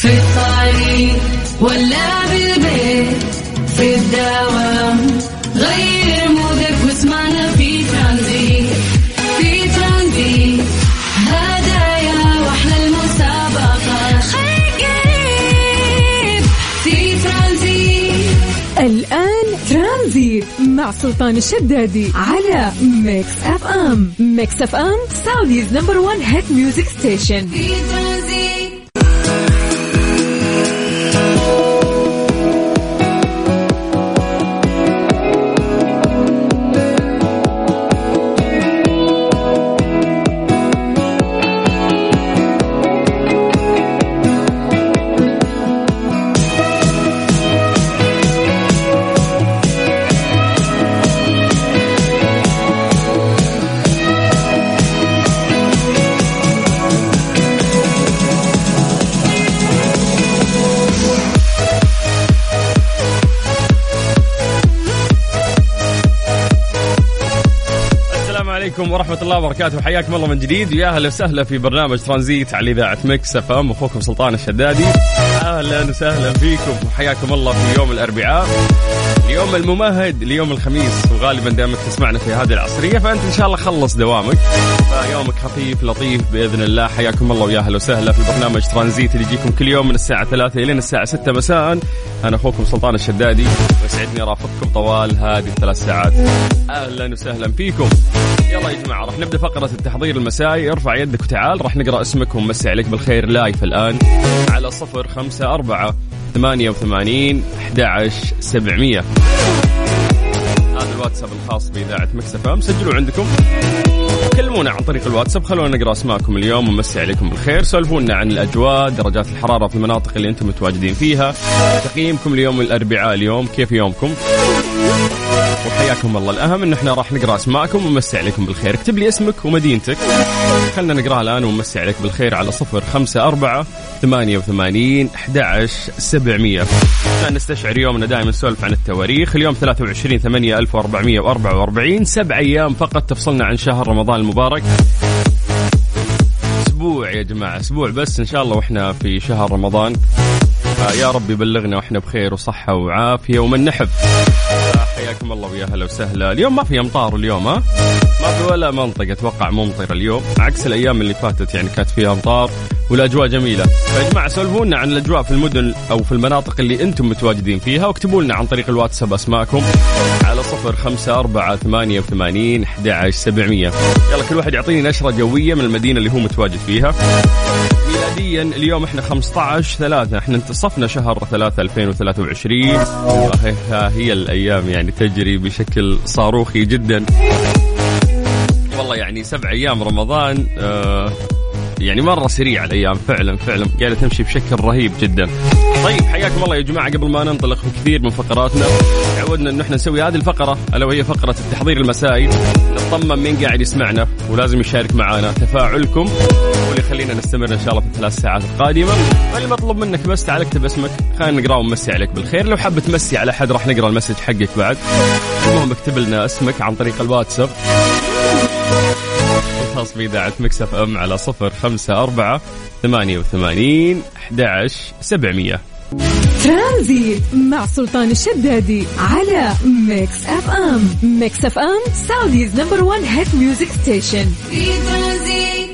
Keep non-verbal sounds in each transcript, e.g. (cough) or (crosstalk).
في الطريق ولا بالبيت في الدوام غير مودك واسمعنا في ترانزيت في ترانزيت. هدايا وأحلى المسابقة. خليك في ترانزيت. الآن ترانزيت مع سلطان الشدادي على Mix FM Mix FM سعوديز نمبر ون هيت ميوزك ستيشن في ترانزيت. عليكم ورحمة الله وبركاته. حياكم الله من جديد. ويا أهلا وسهلا في برنامج ترانزيت على إذاعة Mix FM. أخوكم سلطان الشدادي. أهلا وسهلا فيكم. وحياكم الله في يوم الأربعاء. اليوم الممهد ليوم الخميس وغالبا دائما تسمعنا في هذه العصرية فأنت إن شاء الله خلص دوامك. فيومك خفيف لطيف بإذن الله. حياكم الله ويا أهلا وسهلا في برنامج ترانزيت اللي يجيكم كل يوم من الساعة 3 إلى الساعة 6 مساء. أنا أخوكم سلطان الشدادي ويسعدني أرافقكم طوال هذه الثلاث ساعات. أهلا وسهلا فيكم. يلا يا جماعة راح نبدأ فقرة التحضير المسائي. ارفع يدك وتعال راح نقرأ اسمك ونمسي عليك بالخير live الآن. على صفر خمسة أربعة ثمانية وثمانين أحد عشر سبعمية. هذا الواتساب الخاص بإذاعة Mix FM. سجلوا عندكم. كلمونا عن طريق الواتساب. خلونا نقرأ أسماءكم اليوم ونمسي عليكم بالخير. سولفونا عن الأجواء درجات الحرارة في المناطق اللي أنتم متواجدين فيها. تقييمكم ليوم الأربعاء اليوم. كيف يومكم؟ وحياكم الله. الأهم إن إحنا راح نقرأ أسماءكم ونمسي عليكم بالخير. اكتب لي اسمك ومدينتك. خلنا نقراها الآن ونمسي عليك بالخير على صفر خمسة أربعة ثمانية وثمانين أحد سبعمية. عشان نستشعر يومنا دائما نسولف عن التواريخ. اليوم 23 8 1444 سبع أيام فقط تفصلنا عن شهر رمضان المبارك. أسبوع يا جماعة أسبوع بس إن شاء الله وإحنا في شهر رمضان. آه، يا رب يبلغنا وإحنا بخير وصحة وعافية ومن نحب. حياكم الله ويا هلا وسهلا. اليوم ما في أمطار اليوم ها؟ ما في ولا منطقة أتوقع ممطرة اليوم. عكس الأيام اللي فاتت يعني كانت فيها أمطار. والأجواء جميلة. فيا جماعة سولفونا عن الأجواء في المدن أو في المناطق اللي أنتم متواجدين فيها واكتبوا لنا عن طريق الواتساب أسماءكم على صفر خمسة أربعة ثمانية وثمانين أحد عشر سبعمية. يلا كل واحد يعطيني نشرة جوية من المدينة اللي هو متواجد فيها. ميلاديا اليوم إحنا 15 3 إحنا انتصفنا شهر 3 2023 والله ها هي الأيام يعني تجري بشكل صاروخي جدا. والله يعني سبع أيام رمضان آه يعني مرة سريعه الأيام. فعلا فعلا. قاعدة تمشي بشكل رهيب جدا. طيب حياكم الله يا جماعة. قبل ما ننطلق في كثير من فقراتنا تعودنا انه إحنا نسوي هذه الفقرة ألا وهي فقرة التحضير المسائي. نطمن مين قاعد يسمعنا ولازم يشارك معنا تفاعلكم واللي يخلينا نستمر إن شاء الله في الثلاث ساعات القادمة. واللي مطلوب منك بس تعال اكتب اسمك خلينا نقراه ونمسي عليك بالخير. لو حاب تمسي على أحد راح نقرأ ال message حقك بعد. المهم اكتب لنا اسمك عن طريق الواتساب. الخاص بإذاعة ميكس أف أم على صفر خمسة أربعة ثمانية وثمانين أحد عشر سبعمية. ترانزيت مع سلطان الشدادي على ميكس أف أم. ميكس أف أم سعوديز نمبر ون هيت ميوزك ستيشن. في ترانزيت.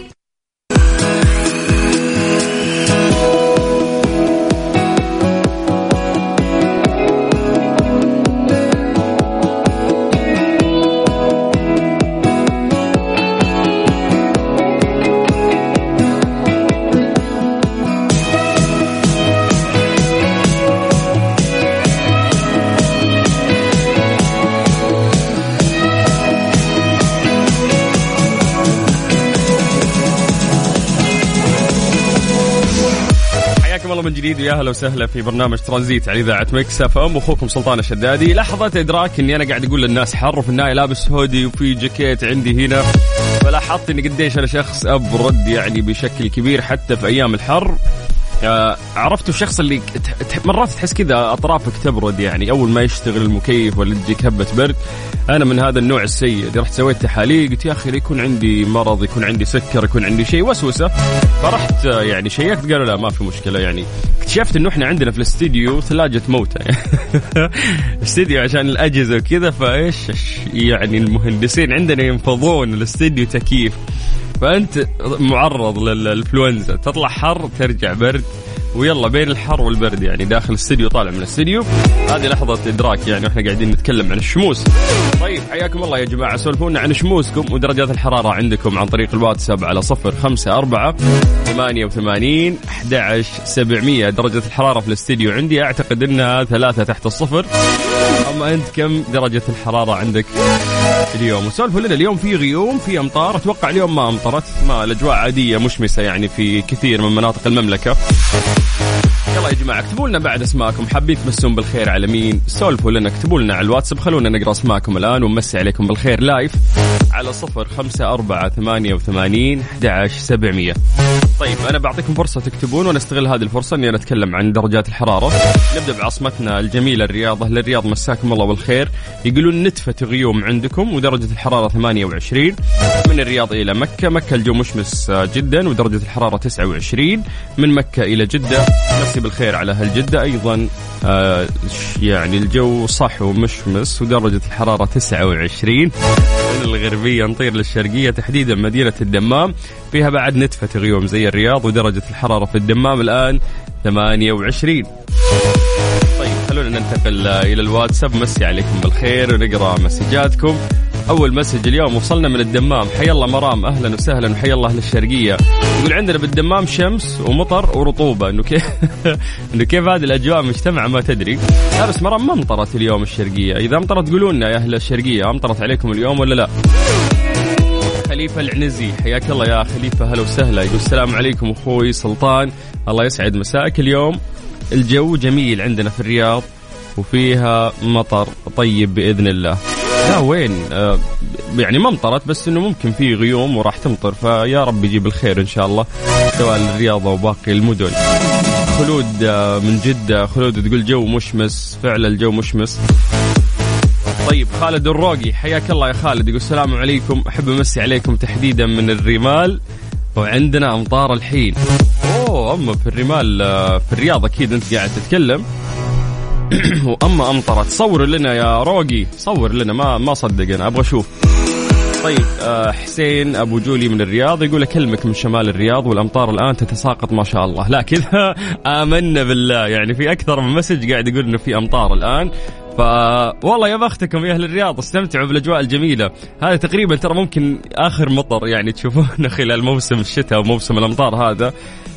ويا أهلا وسهلا في برنامج ترانزيت على إذاعة مكس إف إم. أخوكم سلطان الشدادي. لحظة إدراك إني أنا قاعد أقول للناس حر وفي النهايه لابس هودي وفي جاكيت عندي هنا. فلاحظت اني قديش أنا شخص أبرد يعني بشكل كبير حتى في أيام الحر. عرفتوا الشخص اللي مرات تحس كذا أطرافك تبرد يعني. أول ما يشتغل المكيف ولا تجيك هبة برد أنا من هذا النوع السيء. اللي رحت سويت تحاليل قلت يا أخي يكون عندي مرض يكون عندي سكر يكون عندي شيء؟ وسوسة. فرحت آه، يعني شيكت قالوا لا ما في مشكلة يعني. اكتشفت إنه إحنا عندنا في الاستديو ثلاجة موتى (laughs) استديو عشان الأجهزة وكذا فإيش يعني المهندسين عندنا ينفضون الاستديو تكييف. فأنت معرض للإنفلونزا. تطلع حر ترجع برد. ويلا بين الحر والبرد يعني داخل الاستديو طالع من الاستديو. هذه لحظة إدراك يعني وإحنا قاعدين نتكلم عن الشموس. طيب حياكم الله يا جماعة. سولفونا عن شموسكم ودرجات الحرارة عندكم عن طريق الواتساب على صفر خمسة أربعة ثمانية وثمانين أحد سبعمية. درجة الحرارة في الاستديو عندي أعتقد أنها ثلاثة تحت الصفر. أما أنت كم درجة الحرارة عندك؟ اليوم. وسولفوا لنا اليوم في غيوم في أمطار. أتوقع اليوم ما أمطرت ما الأجواء عادية مشمسة يعني في كثير من مناطق المملكة. يا جماعة اكتبوا لنا بعد اسماءكم حابين تمسون بالخير على مين؟ سولفوا لنا اكتبوا لنا على الواتساب. خلونا نقرأ اسماءكم الآن ونمسي عليكم بالخير لايف على صفر خمسة أربعة ثمانية وثمانين أحد سبعمية. طيب أنا بعطيكم فرصة تكتبون ونستغل هذه الفرصة إني أنا أتكلم عن درجات الحرارة. نبدأ بعاصمتنا الجميلة الرياض أهل الرياض مساكم الله بالخير. يقولون نتفة غيوم عندكم ودرجة الحرارة 28 من الرياض إلى مكة مكة الجو مشمس جدا ودرجة الحرارة 29 من مكة إلى جدة مسي بالخير. على أهل جدة أيضا. آه، يعني الجو صح ومشمس ودرجة الحرارة 29 من الغربية نطير للشرقية تحديدا مدينة الدمام. فيها بعد نتفة غيوم زي الرياض ودرجة الحرارة في الدمام الآن 28 طيب خلونا ننتقل آه، إلى الواتساب. مسي عليكم بالخير ونقرأ مسجاتكم. أول مسج اليوم وصلنا من الدمام. حي الله مرام أهلا وسهلا وحي الله أهل الشرقية. يقول عندنا بالدمام شمس ومطر ورطوبة. إنه كيف (laughs) إنه كيف هذه الأجواء مجتمعة؟ ما تدري. لا بس مرام ما امطرت اليوم الشرقية. إذا امطرت قولوا لنا يا أهل الشرقية أمطرت عليكم اليوم ولا لا؟ خليفة العنزي حياك الله يا خليفة هلا وسهلا. يقول السلام عليكم أخوي سلطان. الله يسعد مساك اليوم. الجو جميل عندنا في الرياض وفيها مطر طيب بإذن الله. لا وين؟ آه يعني ما امطرت بس إنه ممكن في غيوم وراح تمطر فيا رب يجيب الخير إن شاء الله سواء الرياض أو باقي المدن. خلود آه من جدة خلود تقول جو مشمس فعلا الجو مشمس. طيب خالد الروقي حياك الله يا خالد يقول السلام عليكم أحب أمسي عليكم تحديدا من الرمال وعندنا أمطار الحين. أوه أما في الرمال آه، في الرياض أكيد أنت قاعد تتكلم. (coughs) واما أمطرت. صور لنا يا روقي. صور لنا. ما ما صدق أنا أبغى أشوف. طيب آه، حسين أبو جولي من الرياض يقول أكلمك من شمال الرياض والأمطار الآن تتساقط ما شاء الله. كذا (laughs) آمنا بالله. يعني في أكثر من مسج قاعد يقول إنه في أمطار الآن. ف والله يا بختكم يا أهل الرياض استمتعوا بالأجواء الجميلة. هذا تقريبا ترى ممكن آخر مطر يعني تشوفونه (laughs) خلال موسم الشتاء وموسم الأمطار هذا.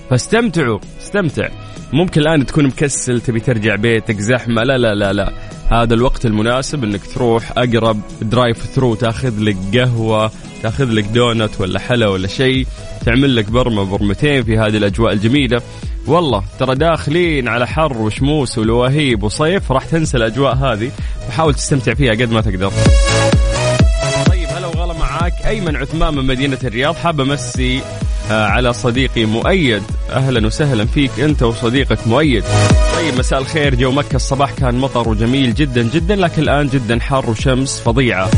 فاستمتعوا استمتع. ممكن الآن تكون مكسل تبي ترجع بيتك زحمة لا لا لا لا. هذا الوقت المناسب إنك تروح أقرب drive thru تأخذ لك قهوة تأخذ لك دونت ولا حلا ولا شيء تعمل لك برمة برمتين في هذه الأجواء الجميلة. والله ترى داخلين على حر وشموس ولواهيب وصيف راح تنسى الأجواء هذه. وحاول تستمتع فيها قد ما تقدر. طيب هلا وغلا معاك أيمن عثمان من مدينة الرياض حاب أمسي على صديقي مؤيد. أهلا وسهلا فيك أنت وصديقك مؤيد. طيب مساء الخير. جو مكة الصباح كان مطر وجميل جدا جدا لكن الآن جدا حر وشمس فظيعة.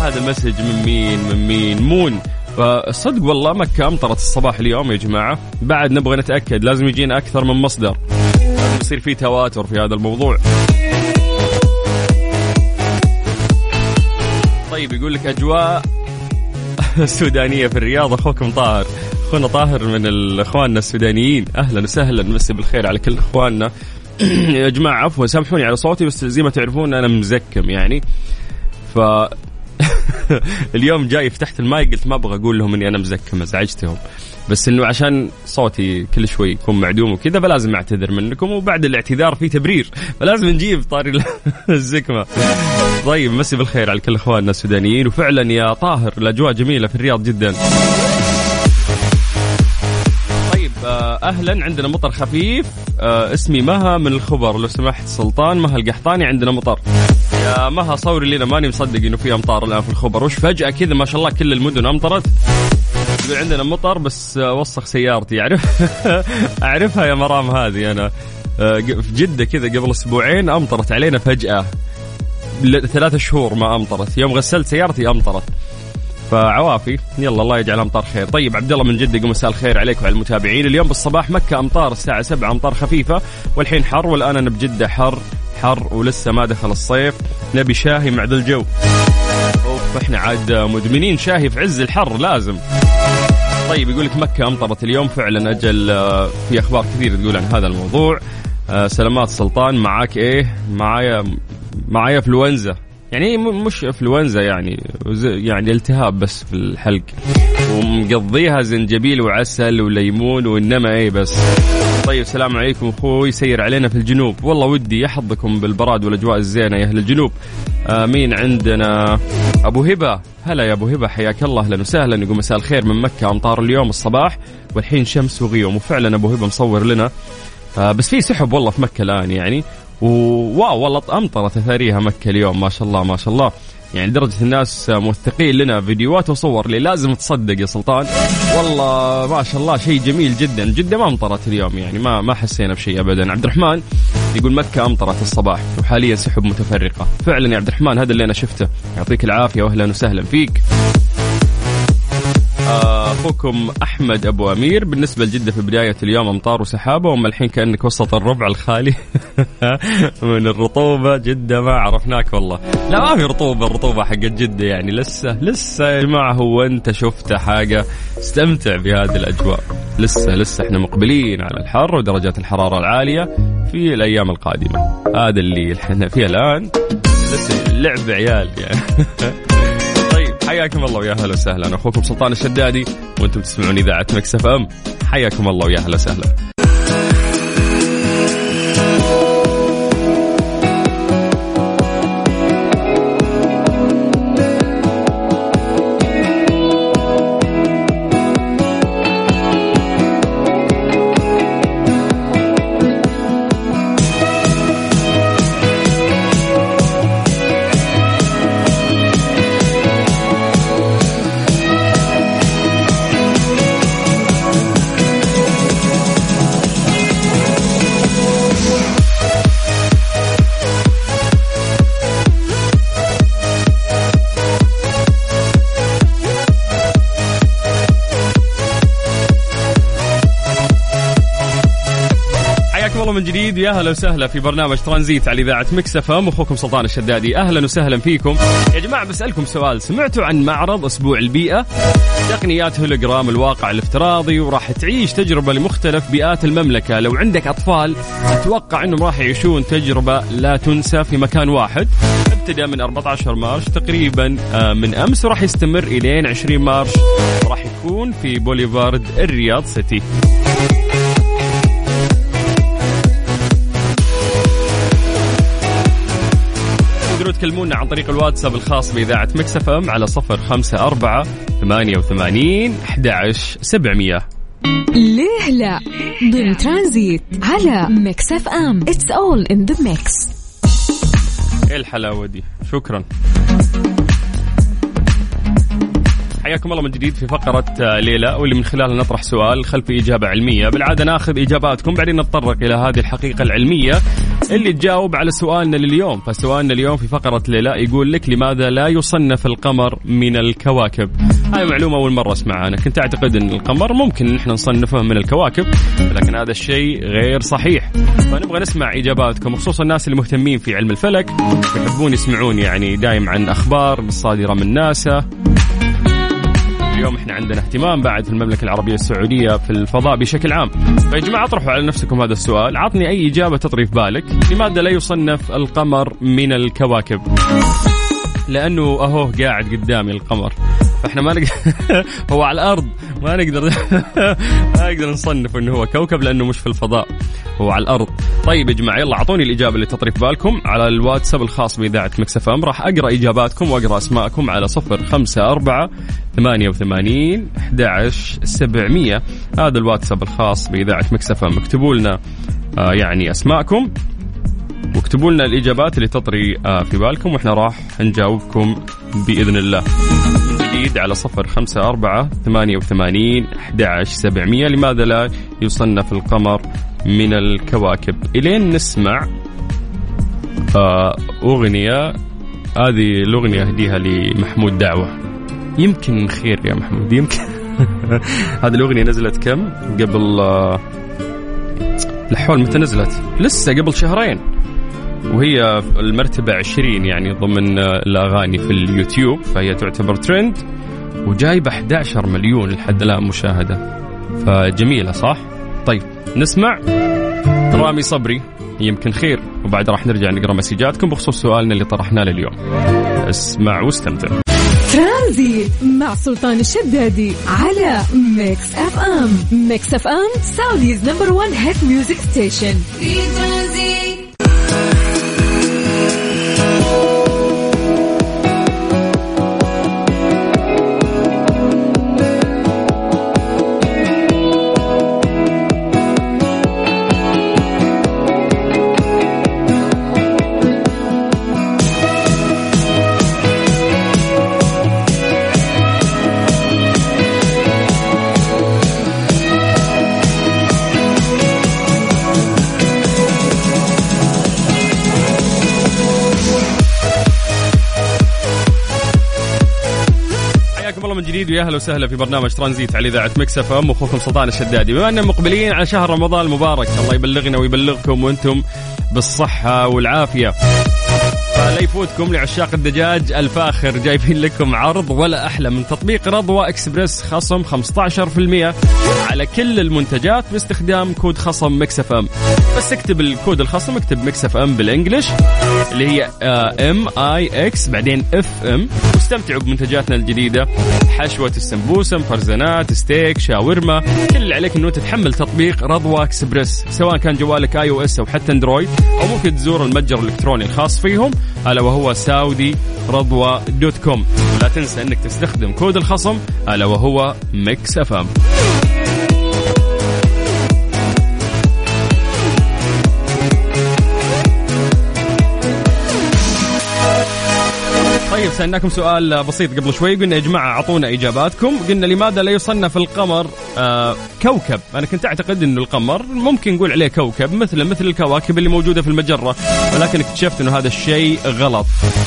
هذا message من مين؟ من مين؟ مون. فصدق والله مكة أمطرت الصباح اليوم يا جماعة. بعد نبغى نتأكد لازم يجينا أكثر من مصدر. يصير في تواتر في هذا الموضوع. طيب يقول لك أجواء (laughs) السودانية في الرياض أخوكم طاهر. أخونا طاهر من الأخواننا السودانيين. أهلا وسهلا مسي بالخير على كل أخواننا. (clears throat) يا جماعة عفوا سامحوني على صوتي بس زي ما تعرفون أنا مزكم يعني. ف (laughs) اليوم جاي فتحت الماي قلت ما أبغى أقول لهم إني أنا مزكم أزعجتهم. بس إنه عشان صوتي كل شوي يكون معدوم وكذا فلازم أعتذر منكم. وبعد الاعتذار في تبرير فلازم نجيب طاري (laughs) الزكمة. طيب مسي بالخير على كل إخواننا السودانيين. وفعلا يا طاهر الأجواء جميلة في الرياض جدا. أهلا. عندنا مطر خفيف. آه، اسمي مها من الخبر. لو سمحت سلطان مها القحطاني. عندنا مطر. يا مها صوري لنا. ماني مصدق إنه في أمطار الآن في الخبر. وش فجأة كذا ما شاء الله كل المدن أمطرت. عندنا مطر بس آه، وسخ سيارتي. اعرف (laughs) أعرفها يا مرام هذه أنا. آه، في جدة كذا قبل أسبوعين أمطرت علينا فجأة. ثلاثة شهور ما أمطرت. يوم غسلت سيارتي أمطرت. فعوافي. يلا الله يجعل أمطار خير. طيب عبد الله من جدة مساء الخير عليك وعلى المتابعين. اليوم بالصباح مكة أمطار الساعة 7 أمطار خفيفة. والحين حر والآن أنا بجدة حر حر ولسه ما دخل الصيف. نبي شاهي مع ذا الجو. أوف إحنا عاد مدمنين شاهي في عز الحر لازم. طيب يقول لك مكة أمطرت اليوم فعلا أجل آه، في أخبار كثير تقول عن هذا الموضوع. آه، سلامات سلطان معاك إيه؟ معايا معايا إنفلونزا. يعني مش إنفلونزا يعني يعني التهاب بس في الحلق. ومقضيها زنجبيل وعسل وليمون وإنما إيه بس. طيب السلام عليكم أخوي سير علينا في الجنوب. والله ودي يحظكم بالبراد والأجواء الزينة يا أهل الجنوب. مين عندنا أبو هبة. هلا يا أبو هبة حياك الله. أهلا وسهلا يقول مساء الخير من مكة أمطار اليوم الصباح والحين شمس وغيوم. وفعلا أبو هبة مصور لنا. آه بس في سحب والله في مكة الآن يعني. وواو والله أمطرت اثاريها مكة اليوم ما شاء الله ما شاء الله. يعني درجة الناس موثقين لنا فيديوهات وصور لي لازم تصدق يا سلطان. والله ما شاء الله شيء جميل جدا جدا ما أمطرت اليوم يعني ما ما حسينا بشيء ابدا. عبد الرحمن يقول مكة أمطرت الصباح وحاليا سحب متفرقة. فعلا يا عبد الرحمن هذا اللي أنا شفته. يعطيك العافية واهلا وسهلا فيك. أخوكم أحمد أبو أمير. بالنسبة لجدة في بداية اليوم أمطار وسحابة وأما الحين كأنك وسط الربع الخالي (laughs) من الرطوبة. جدة ما عرفناك والله. لا ما في رطوبة. الرطوبة حقت جده يعني لسه لسه يا جماعة هو أنت شفت حاجة؟ استمتع بهذه الأجواء. لسه لسه إحنا مقبلين على الحر ودرجات الحرارة العالية في الأيام القادمة. هذا اللي إحنا فيه الآن. لسه لعب عيال يعني. (laughs) حياكم الله ويا أهلا وسهلا. أخوكم سلطان الشدادي وأنتم تسمعون إذاعة مكس أف أم. حياكم الله ويا أهلا وسهلا. الله من جديد. يا أهلا وسهلا في برنامج ترانزيت على إذاعة مكس إف إم. أخوكم سلطان الشدادي. أهلا وسهلا فيكم. يا جماعة بسألكم سؤال. سمعتوا عن معرض أسبوع البيئة؟ تقنيات هولوجرام الواقع الافتراضي وراح تعيش تجربة لمختلف بيئات المملكة. لو عندك أطفال أتوقع إنهم راح يعيشون تجربة لا تنسى في مكان واحد. ابتدى من 14 March تقريبا آه، من أمس وراح يستمر إلين 20 March وراح يكون في بوليفارد الرياض سيتي. تكلمونا عن طريق الواتساب الخاص بإذاعة ميكس أف أم على صفر خمسة أربعة ثمانية وثمانين أحد سبعمية. ليه لا؟ ضمن ترانزيت على اف ام. It's all in the mix إيه الحلاوة دي؟ شكرا. حياكم الله من جديد في فقرة آه، ليه لا واللي من خلالها نطرح سؤال خلف إجابة علمية. بالعادة ناخذ إجاباتكم بعدين نتطرق إلى هذه الحقيقة العلمية اللي تجاوب على سؤالنا لليوم. فسؤالنا اليوم في فقرة ليلى يقول لك لماذا لا يصنف القمر من الكواكب؟ هاي معلومة أول مرة أسمعها. أنا كنت أعتقد أن القمر ممكن إن إحنا نصنفه من الكواكب لكن هذا الشيء غير صحيح. فنبغى نسمع إجاباتكم خصوصا الناس اللي مهتمين في علم الفلك يحبون يسمعون يعني دايم عن أخبار صادرة من ناسا. إحنا عندنا اهتمام بعد في المملكة العربية السعودية في الفضاء بشكل عام. فيا جماعة اطرحوا على نفسكم هذا السؤال. عطني أي إجابة تطري في بالك. لماذا لا يصنف القمر من الكواكب؟ لأنه اهو قاعد قدامي القمر. فإحنا ما نقدر (laughs) هو على الأرض ما نقدر (laughs) ما نقدر نصنف إنه هو كوكب لأنه مش في الفضاء هو على الأرض. طيب يا جماعة يلا أعطوني الإجابة اللي تطري في بالكم على الواتساب الخاص بإذاعة مكسف إم. راح أقرأ إجاباتكم وأقرأ أسماءكم على صفر خمسة أربعة ثمانية وثمانين أحد سبعمية. هذا الواتساب الخاص بإذاعة مكسف إم. اكتبوا لنا آه يعني أسماءكم واكتبوا لنا الإجابات اللي تطري آه في بالكم وإحنا راح نجاوبكم بإذن الله. جديد على صفر خمسة أربعة ثمانية وثمانين أحد سبعمية. لماذا لا يصنف القمر من الكواكب؟ إلين نسمع آه، أغنية. هذه الأغنية أهديها لمحمود دعوة. يمكن خير يا محمود يمكن. (laughs) هذه الأغنية نزلت كم؟ قبل آه، الحول متى نزلت؟ لسه قبل شهرين. وهي المرتبة 20 يعني ضمن الأغاني في اليوتيوب فهي تعتبر ترند وجايبة 11 مليون لحد الآن مشاهدة. فجميلة صح؟ طيب نسمع رامي صبري. يمكن خير وبعد راح نرجع نقرأ مسجاتكم بخصوص سؤالنا اللي طرحناه لليوم. اسمع واستمتع. ترانزيت مع سلطان الشدادي على ميكس اف ام ميكس اف ام Saudi's number 1 hit music station في ترانزيت. جديد ويا أهلا وسهلا في برنامج ترانزيت على إذاعة مكس إف إم. أخوكم سلطان الشدادي. بما أننا مقبلين على شهر رمضان المبارك الله يبلغنا ويبلغكم وأنتم بالصحة والعافية. فلا يفوتكم لعشاق الدجاج الفاخر جايبين لكم عرض ولا أحلى من تطبيق رضوى اكسبرس خصم 15% على كل المنتجات باستخدام كود خصم مكس إف إم. بس اكتب الكود الخصم اكتب مكس إف إم بال English اللي هي M I X بعدين FM واستمتعوا بمنتجاتنا الجديدة. حشوة السمبوسه مفرزنات ستيك شاورما. كل اللي عليك إنه تحمل تطبيق رضوى اكسبرس سواء كان جوالك iOS أو حتى أندرويد أو ممكن تزور المتجر الإلكتروني الخاص فيهم ألا وهو ساودي رضوى dot com. ولا تنسى إنك تستخدم كود الخصم ألا وهو ميكس أف أم. طيب سألناكم سؤال بسيط قبل شوي قلنا يا جماعة أعطونا إجاباتكم. قلنا لماذا لا يصنف القمر آه كوكب؟ أنا كنت أعتقد أنه القمر ممكن نقول عليه كوكب مثل مثل الكواكب اللي موجودة في المجرة. ولكن اكتشفت أنه هذا الشيء غلط.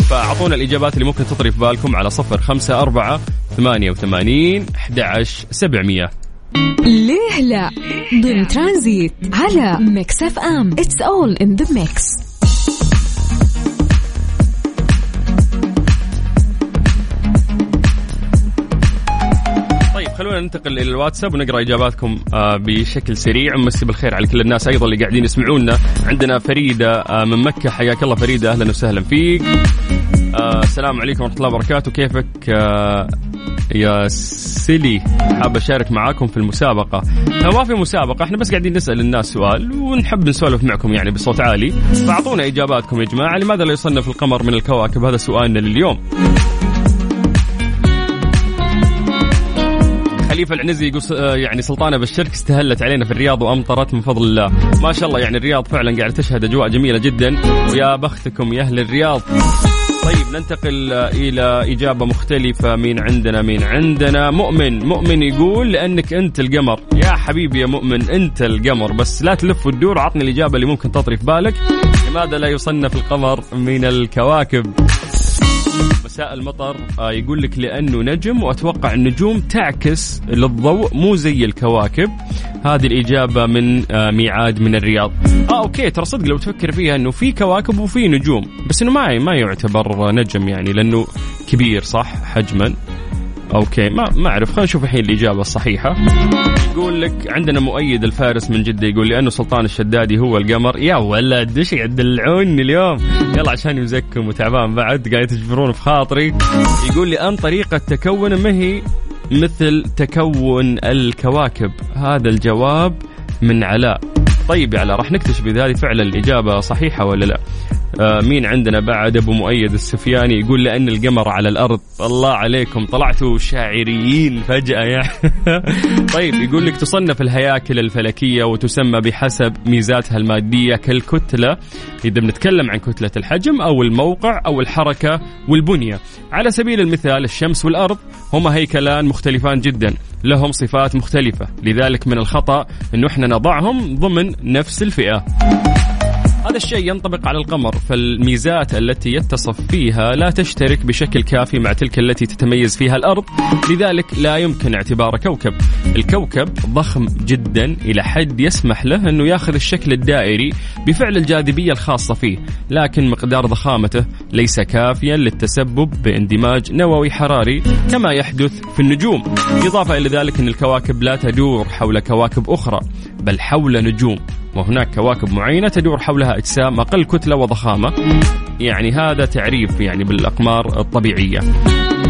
فأعطونا الإجابات اللي ممكن تطري في بالكم على صفر خمسة أربعة ثمانية وثمانين أحد عشر سبعمية. ليه لا؟ ضمن ترانزيت على ميكس أف أم. It's all in the mix طيب خلونا ننتقل إلى الواتساب ونقرأ إجاباتكم آه، بشكل سريع. ومسي بالخير على كل الناس أيضا اللي قاعدين يسمعونا. عندنا فريدة آه، من مكة. حياك الله فريدة. أهلا وسهلا فيك. آه، السلام عليكم ورحمة الله وبركاته. كيفك؟ يا سيلي حاب أشارك معاكم في المسابقة. ما في مسابقة. إحنا بس قاعدين نسأل الناس سؤال ونحب نسولف معكم يعني بصوت عالي. فأعطونا إجاباتكم يا جماعة. لماذا لا يصنف القمر من الكواكب؟ هذا سؤالنا لليوم. خليفه العنزي يقول آه، يعني سلطانة بالشرك استهلت علينا في الرياض وأمطرت من فضل الله. ما شاء الله يعني الرياض فعلا قاعد تشهد أجواء جميلة جدا. ويا بختكم يا أهل الرياض. طيب ننتقل آه، إلى إجابة مختلفة مين عندنا مين عندنا. مؤمن مؤمن يقول لأنك أنت القمر. يا حبيبي يا مؤمن أنت القمر. بس لا تلف وتدور عطني الإجابة اللي ممكن تطري في بالك. لماذا لا يصنف القمر من الكواكب؟ مساء المطر. آه، يقول لك لأنه نجم وأتوقع النجوم تعكس للضوء مو زي الكواكب. هذه الإجابة من آه، ميعاد من الرياض. آه okay ترى صدق لو تفكر فيها إنه في كواكب وفي نجوم بس إنه ما ما يعتبر نجم يعني لأنه كبير صح؟ حجما. okay ما ما أعرف خلينا نشوف الحين الإجابة الصحيحة. يقول لك عندنا مؤيد الفارس من جدة يقول لأنه سلطان الشدادي هو القمر. يا ولد إيش قاعد تدلعوني اليوم؟ يلا عشان مزكم وتعبان بعد قاعد تجبرون في خاطري. يقول لي ان طريقه تكونه ما هي مثل تكون الكواكب؟ هذا الجواب من علاء. طيب يا علاء راح نكتشف إذا هذه فعلا الإجابة صحيحة ولا لا. آه مين عندنا بعد أبو مؤيد السفياني يقول لأن القمر على الأرض؟ الله عليكم طلعتوا شاعريين فجأة يعني (laughs) طيب يقول لك تصنف الهياكل الفلكية وتسمى بحسب ميزاتها المادية كالكتلة. إذا بنتكلم عن كتلة الحجم أو الموقع أو الحركة والبنية. على سبيل المثال الشمس والأرض هما هيكلان مختلفان جدا لهم صفات مختلفة. لذلك من الخطأ إنه إحنا نضعهم ضمن نفس الفئة. هذا الشيء ينطبق على القمر فالميزات التي يتصف فيها لا تشترك بشكل كافي مع تلك التي تتميز فيها الأرض لذلك لا يمكن اعتباره كوكب. الكوكب ضخم جدا إلى حد يسمح له أنه ياخذ الشكل الدائري بفعل الجاذبية الخاصة فيه لكن مقدار ضخامته ليس كافيا للتسبب باندماج نووي حراري كما يحدث في النجوم. إضافة إلى ذلك أن الكواكب لا تدور حول كواكب أخرى. بل حول نجوم. وهناك كواكب معينة تدور حولها أجسام أقل كتلة وضخامة. يعني هذا تعريف يعني بالأقمار الطبيعية.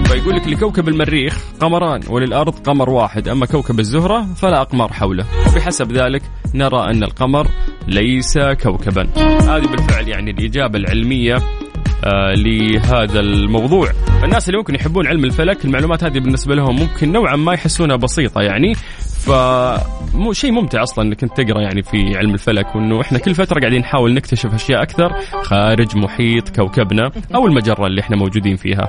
فيقول لك لكوكب المريخ قمران وللأرض قمر واحد. أما كوكب الزهرة فلا أقمار حوله. وبحسب ذلك نرى أن القمر ليس كوكبا. هذه بالفعل يعني الإجابة العلمية لهذا الموضوع الناس اللي ممكن يحبون علم الفلك المعلومات هذه بالنسبة لهم ممكن نوعا ما يحسونها بسيطة يعني ف مو شيء ممتع أصلا إنك أنت تقرأ يعني في علم الفلك وإنه إحنا كل فترة قاعدين نحاول نكتشف أشياء أكثر خارج محيط كوكبنا أو المجرة اللي إحنا موجودين فيها.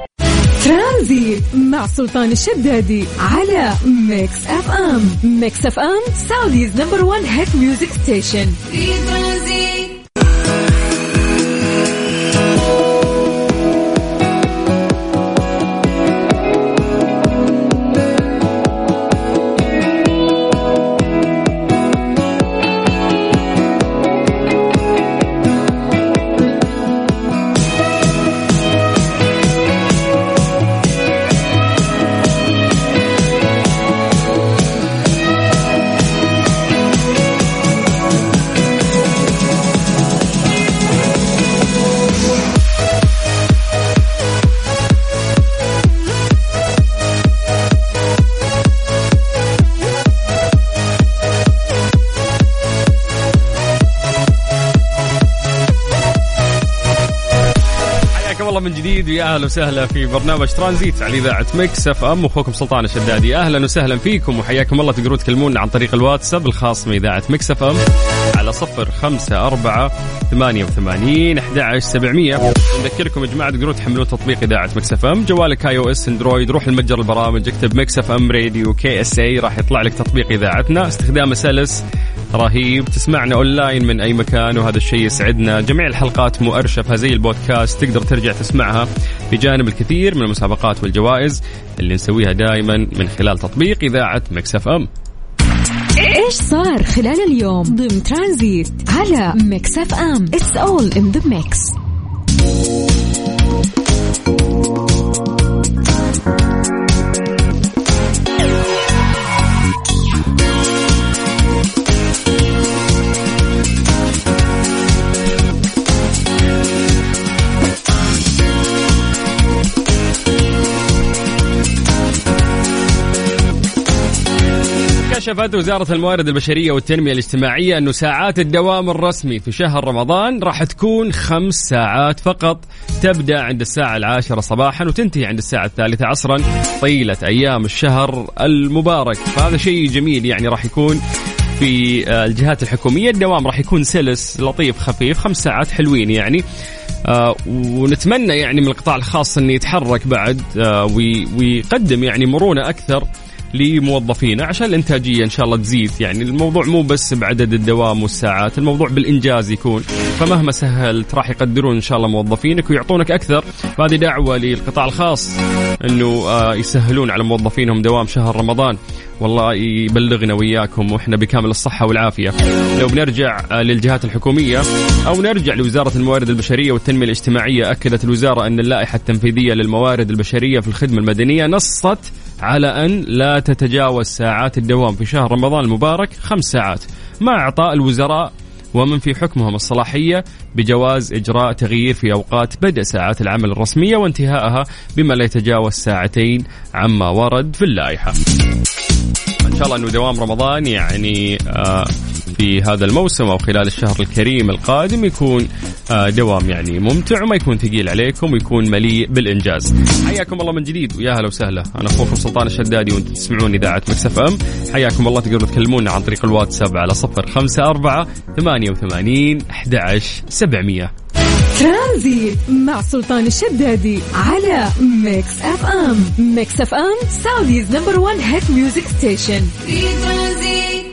ترانزيت مع سلطان الشدادي على ميكس اف ام، ميكس اف ام Saudi's number 1 hit music station. في ترانزيت من جديد ويا أهلا وسهلا في برنامج ترانزيت على إذاعة مكس إف إم. أخوكم سلطان الشدادي. أهلا وسهلا فيكم وحياكم الله. تقدرون تكلمونا عن طريق الواتساب الخاص باذاعه مكس إف إم على صفر خمسة أربعة ثمانية وثمانين أحد عشر سبعمية. نذكركم يا جماعة تقدرون تحملون تطبيق إذاعة مكس إف إم. جوالك iOS اندرويد روح لمتجر البرامج اكتب مكس إف إم radio KSA راح يطلع لك تطبيق إذاعتنا. استخدامه سلس رهيب. تسمعنا اونلاين من أي مكان وهذا الشيء يسعدنا. جميع الحلقات مؤرشفه زي البودكاست تقدر ترجع تسمعها بجانب الكثير من المسابقات والجوائز اللي نسويها دائما من خلال تطبيق إذاعة مكس أف أم. إيش صار خلال اليوم؟ ضمن ترانزيت على ميكس أف أم. It's all in the mix كشفت وزارة الموارد البشرية والتنمية الاجتماعية أنه ساعات الدوام الرسمي في شهر رمضان راح تكون خمس ساعات فقط. تبدأ عند الساعة العاشرة صباحا وتنتهي عند الساعة الثالثة عصرا. طيلة أيام الشهر المبارك. فهذا شيء جميل يعني راح يكون في آه، الجهات الحكومية. الدوام راح يكون سلس لطيف خفيف خمس ساعات حلوين يعني. آه ونتمنى يعني من القطاع الخاص انه يتحرك بعد آه وي- ويقدم يعني مرونة أكثر لموظفينا عشان الإنتاجية إن شاء الله تزيد. يعني الموضوع مو بس بعدد الدوام والساعات الموضوع بالإنجاز يكون. فمهما سهلت راح يقدرون إن شاء الله موظفينك ويعطونك أكثر. فهذه دعوة للقطاع الخاص إنه آه يسهلون على موظفينهم دوام شهر رمضان. والله يبلغنا وياكم وإحنا بكامل الصحة والعافية. لو بنرجع آه، للجهات الحكومية أو نرجع لوزارة الموارد البشرية والتنمية الاجتماعية أكدت الوزارة أن اللائحة التنفيذية للموارد البشرية في الخدمة المدنية نصت على أن لا تتجاوز ساعات الدوام في شهر رمضان المبارك خمس ساعات مع إعطاء الوزراء ومن في حكمهم الصلاحية بجواز إجراء تغيير في أوقات بدء ساعات العمل الرسمية وانتهائها بما لا يتجاوز ساعتين عما ورد في اللائحة. إن شاء الله أنه دوام رمضان يعني آه في هذا الموسم أو خلال الشهر الكريم القادم يكون آه، دوام يعني ممتع وما يكون ثقيل عليكم ويكون مليء بالإنجاز. حياكم الله من جديد ويا هلا وسهلا. أنا أخوكم سلطان الشدادي وأنتم تسمعون إذاعة Mix FM. حياكم الله تقدروا تكلمونا عن طريق الواتساب على صفر خمسة أربعة ثمانية وثمانين أحد عشر سبعمية. ترانزيت مع سلطان الشدادي على Mix FM. Mix FM Saudi's number 1 hit music station في ترانزيت.